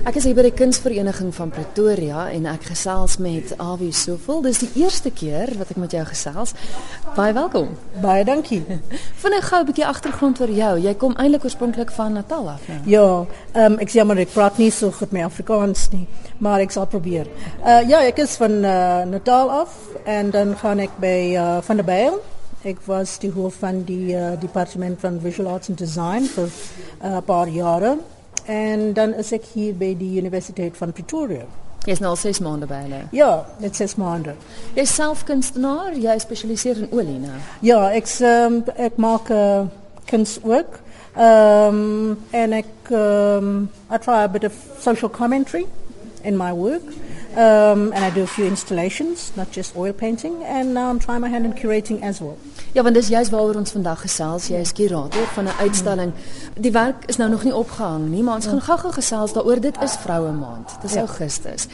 Ek is hier by die Kunsvereniging van Pretoria en ek gesels met Awie Sofel. Dis die eerste keer wat ek met jou gesels. Baie welkom. Baie dankie. Vinnig gou 'n bietjie agtergrond oor jou. Jy kom eintlik oorspronklik van Natal af, né? Ja, ehm um, ek sê maar ek praat nie so goed met Afrikaans nie, maar ek sal probeer. Uh ja, ek is van uh, Natal af en dan gaan ek by uh, van der Byl. Ek was die hoof van die uh, departement van Visual Arts and Design vir 'n uh, paar jare. En dan is ek hier by die Universiteit van Pretoria. Jy is nou al 6 maande by hulle. Ja, net 6 maande. Jy is self kunstenaar, jy spesialiseer in olie nou. Ja, ek um, ek maak uh, kunstwerk. Ehm um, en ek um, I try a bit of social commentary in my work. Um, and I do a few installations, not just oil painting, and now I'm trying my hand in curating as well. Ja, want dis juist waaroor ons vandag gesels. Jy is kurator van 'n uitstalling. Die werk is nou nog nie opgehang nie, maar ons gaan gou-gou gesels daaroor. Dit is Vroue Maand. Dis ja. Augustus.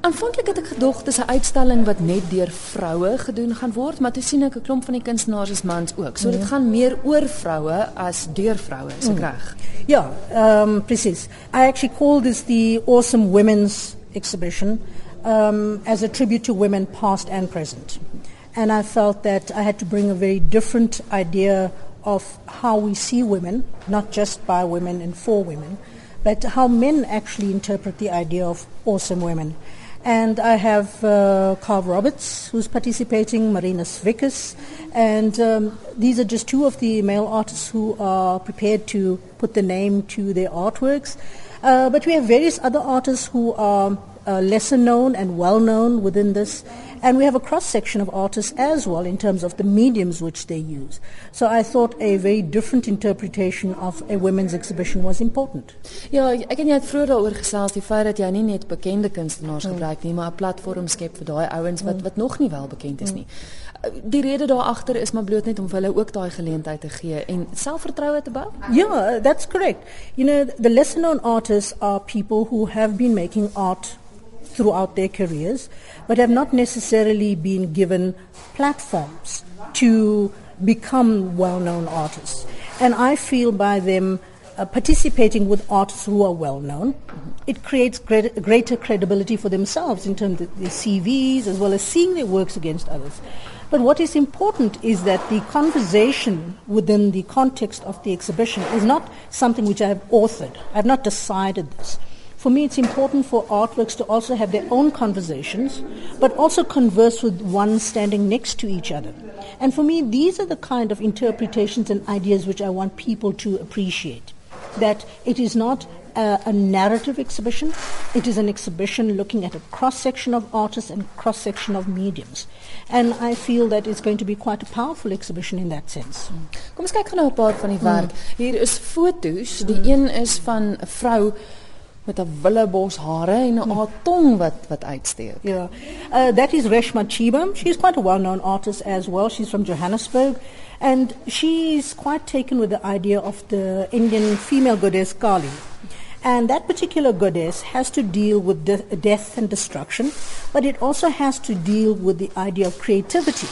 Aanvanklik het ek gedog dis 'n uitstalling wat net deur vroue gedoen gaan word, maar toe sien ek 'n klomp van die kunstenaars is mans ook. So dit gaan meer oor vroue as deur vroue, is ek mm. reg? Ja, ehm um, presies. I actually call this the Awesome Women's exhibition um, as a tribute to women past and present. And I felt that I had to bring a very different idea of how we see women, not just by women and for women, but how men actually interpret the idea of awesome women. And I have uh, Carl Roberts, who's participating, Marina Svikas, and um, these are just two of the male artists who are prepared to put the name to their artworks. Uh, but we have various other artists who are uh, lesser known and well known within this. And we have a cross section of artists as well in terms of the mediums which they use. So I thought a very different interpretation of a women's exhibition was important. Ja, ek en jy het vroeër daaroor gesels die feit dat jy nie net bekende kunstenaars mm. gebruik nie, maar 'n platform skep vir daai ouens wat mm. wat nog nie wel bekend is nie. Die rede daar agter is maar bloot net om vir hulle ook daai geleentheid te gee en selfvertroue te bou. Yeah, that's correct. You know, the lesser known artists are people who have been making art throughout their careers, but have not necessarily been given platforms to become well known artists. And I feel by them uh, participating with artists who are well known, it creates great, greater credibility for themselves in terms of their CVs as well as seeing their works against others. But what is important is that the conversation within the context of the exhibition is not something which I have authored. I have not decided this. For me, it's important for artworks to also have their own conversations, but also converse with one standing next to each other. And for me, these are the kind of interpretations and ideas which I want people to appreciate. That it is not a, a narrative exhibition, it is an exhibition looking at a cross section of artists and cross section of mediums. And I feel that it's going to be quite a powerful exhibition in that sense. Kom ons kyk gou na 'n paar van die werk. Mm. Hier is foto's. Die mm. een is van 'n vrou met 'n willebos hare en 'n hmm. tong wat wat uitsteek. Yeah. Uh, that is Reshma Chhiba. She's quite a well-known artist as well. She's from Johannesburg and she's quite taken with the idea of the Indian female goddess Kali. And that particular goddess has to deal with de- death and destruction, but it also has to deal with the idea of creativity.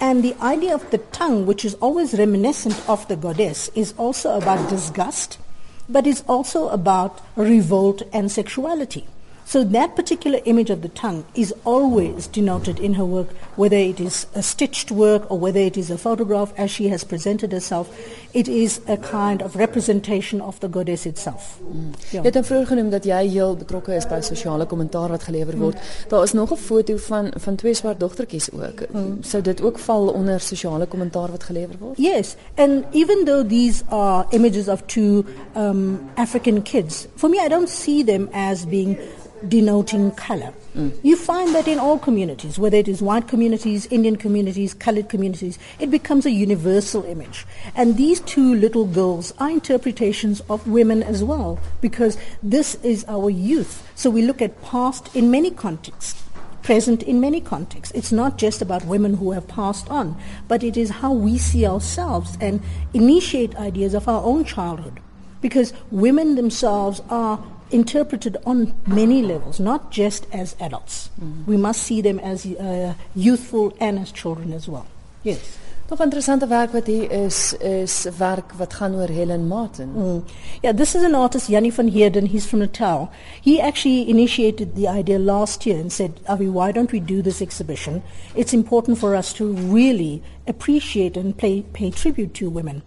And the idea of the tongue, which is always reminiscent of the goddess, is also about disgust but it's also about revolt and sexuality. So that particular image of the tongue is always denoted in her work, whether it is a stitched work or whether it is a photograph as she has presented herself. It is a kind of representation of the goddess itself. Mm. Ja. Jy het vroeër genoem dat jy heel betrokke is by sosiale kommentaar wat gelewer word. Mm. Daar is nog 'n foto van van twee swart dogtertjies ook. Mm. Sou dit ook val onder sosiale kommentaar wat gelewer word? Yes, and even though these are images of two um, African kids, for me I don't see them as being denoting color. Mm. You find that in all communities, whether it is white communities, Indian communities, colored communities, it becomes a universal image. And these two little girls are interpretations of women as well, because this is our youth. So we look at past in many contexts present in many contexts. It's not just about women who have passed on, but it is how we see ourselves and initiate ideas of our own childhood. Because women themselves are interpreted on many levels, not just as adults. Mm. We must see them as uh, youthful and as children as well. Yes. Nog interessante werk wat hier is is werk wat gaan oor Helen Martin. Mm. Yeah, this is an artist, Jannie van Heerden. He's from Natal. He actually initiated the idea last year and said, Avi, why don't we do this exhibition? It's important for us to really appreciate and pay, pay tribute to women.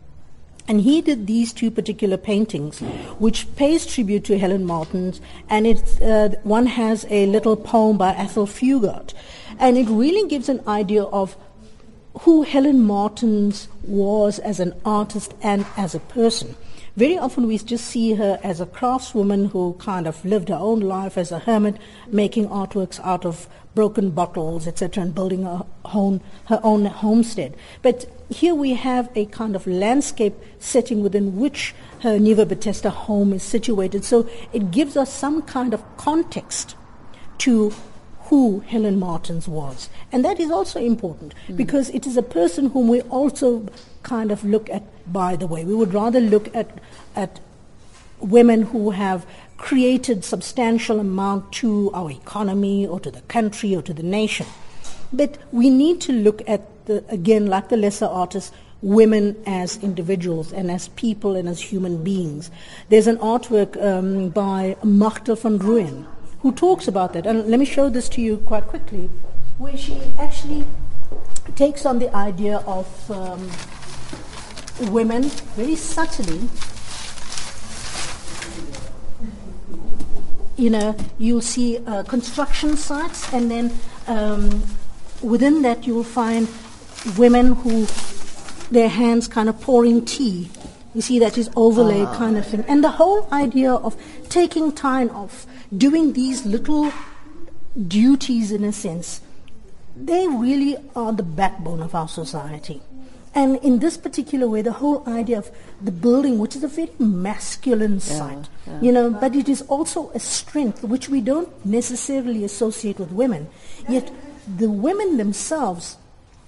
And he did these two particular paintings, which pays tribute to Helen Martin, and it's, uh, one has a little poem by Athol Fugard. And it really gives an idea of who Helen Martins was as an artist and as a person. Very often we just see her as a craftswoman who kind of lived her own life as a hermit, making artworks out of broken bottles, etc., and building her own, her own homestead. But here we have a kind of landscape setting within which her Nieu-Bethesda home is situated. So it gives us some kind of context to who Helen Martins was. And that is also important mm. because it is a person whom we also kind of look at by the way. We would rather look at, at women who have created substantial amount to our economy or to the country or to the nation. But we need to look at, the, again, like the lesser artists, women as individuals and as people and as human beings. There's an artwork um, by Machtel van Rooyen who talks about that. And let me show this to you quite quickly, where she actually takes on the idea of um, women very subtly. You know, you'll see uh, construction sites, and then um, within that, you'll find women who their hands kind of pouring tea. You see that is overlay ah. kind of thing. And the whole idea of taking time off, doing these little duties in a sense, they really are the backbone of our society. And in this particular way, the whole idea of the building, which is a very masculine yeah, site, yeah. you know, but it is also a strength which we don't necessarily associate with women. Yet the women themselves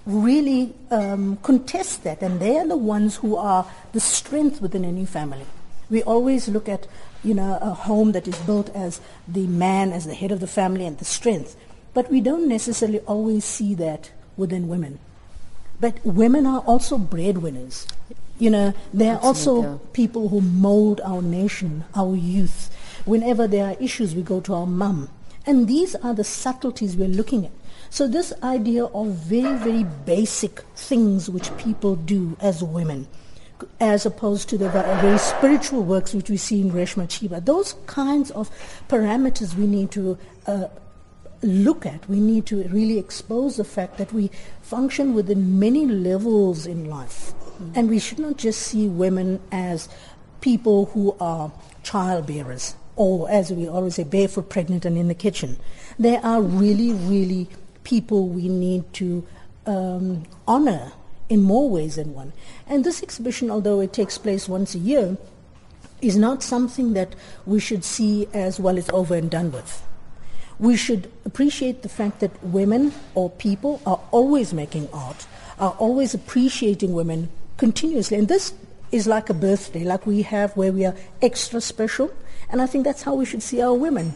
really um, contest that, and they are the ones who are the strength within any family. We always look at, you know, a home that is built as the man, as the head of the family, and the strength. But we don't necessarily always see that within women. But women are also breadwinners. You know, they are also people who mold our nation, our youth. Whenever there are issues, we go to our mum. And these are the subtleties we're looking at. So this idea of very, very basic things which people do as women, as opposed to the very spiritual works which we see in Reshma Chhiba, those kinds of parameters we need to uh, look at. We need to really expose the fact that we function within many levels in life. Mm-hmm. And we should not just see women as people who are childbearers or, as we always say, barefoot, pregnant, and in the kitchen. They are really, really people we need to um, honor in more ways than one. And this exhibition, although it takes place once a year, is not something that we should see as well it's over and done with. We should appreciate the fact that women or people are always making art, are always appreciating women continuously. And this is like a birthday, like we have where we are extra special. And I think that's how we should see our women.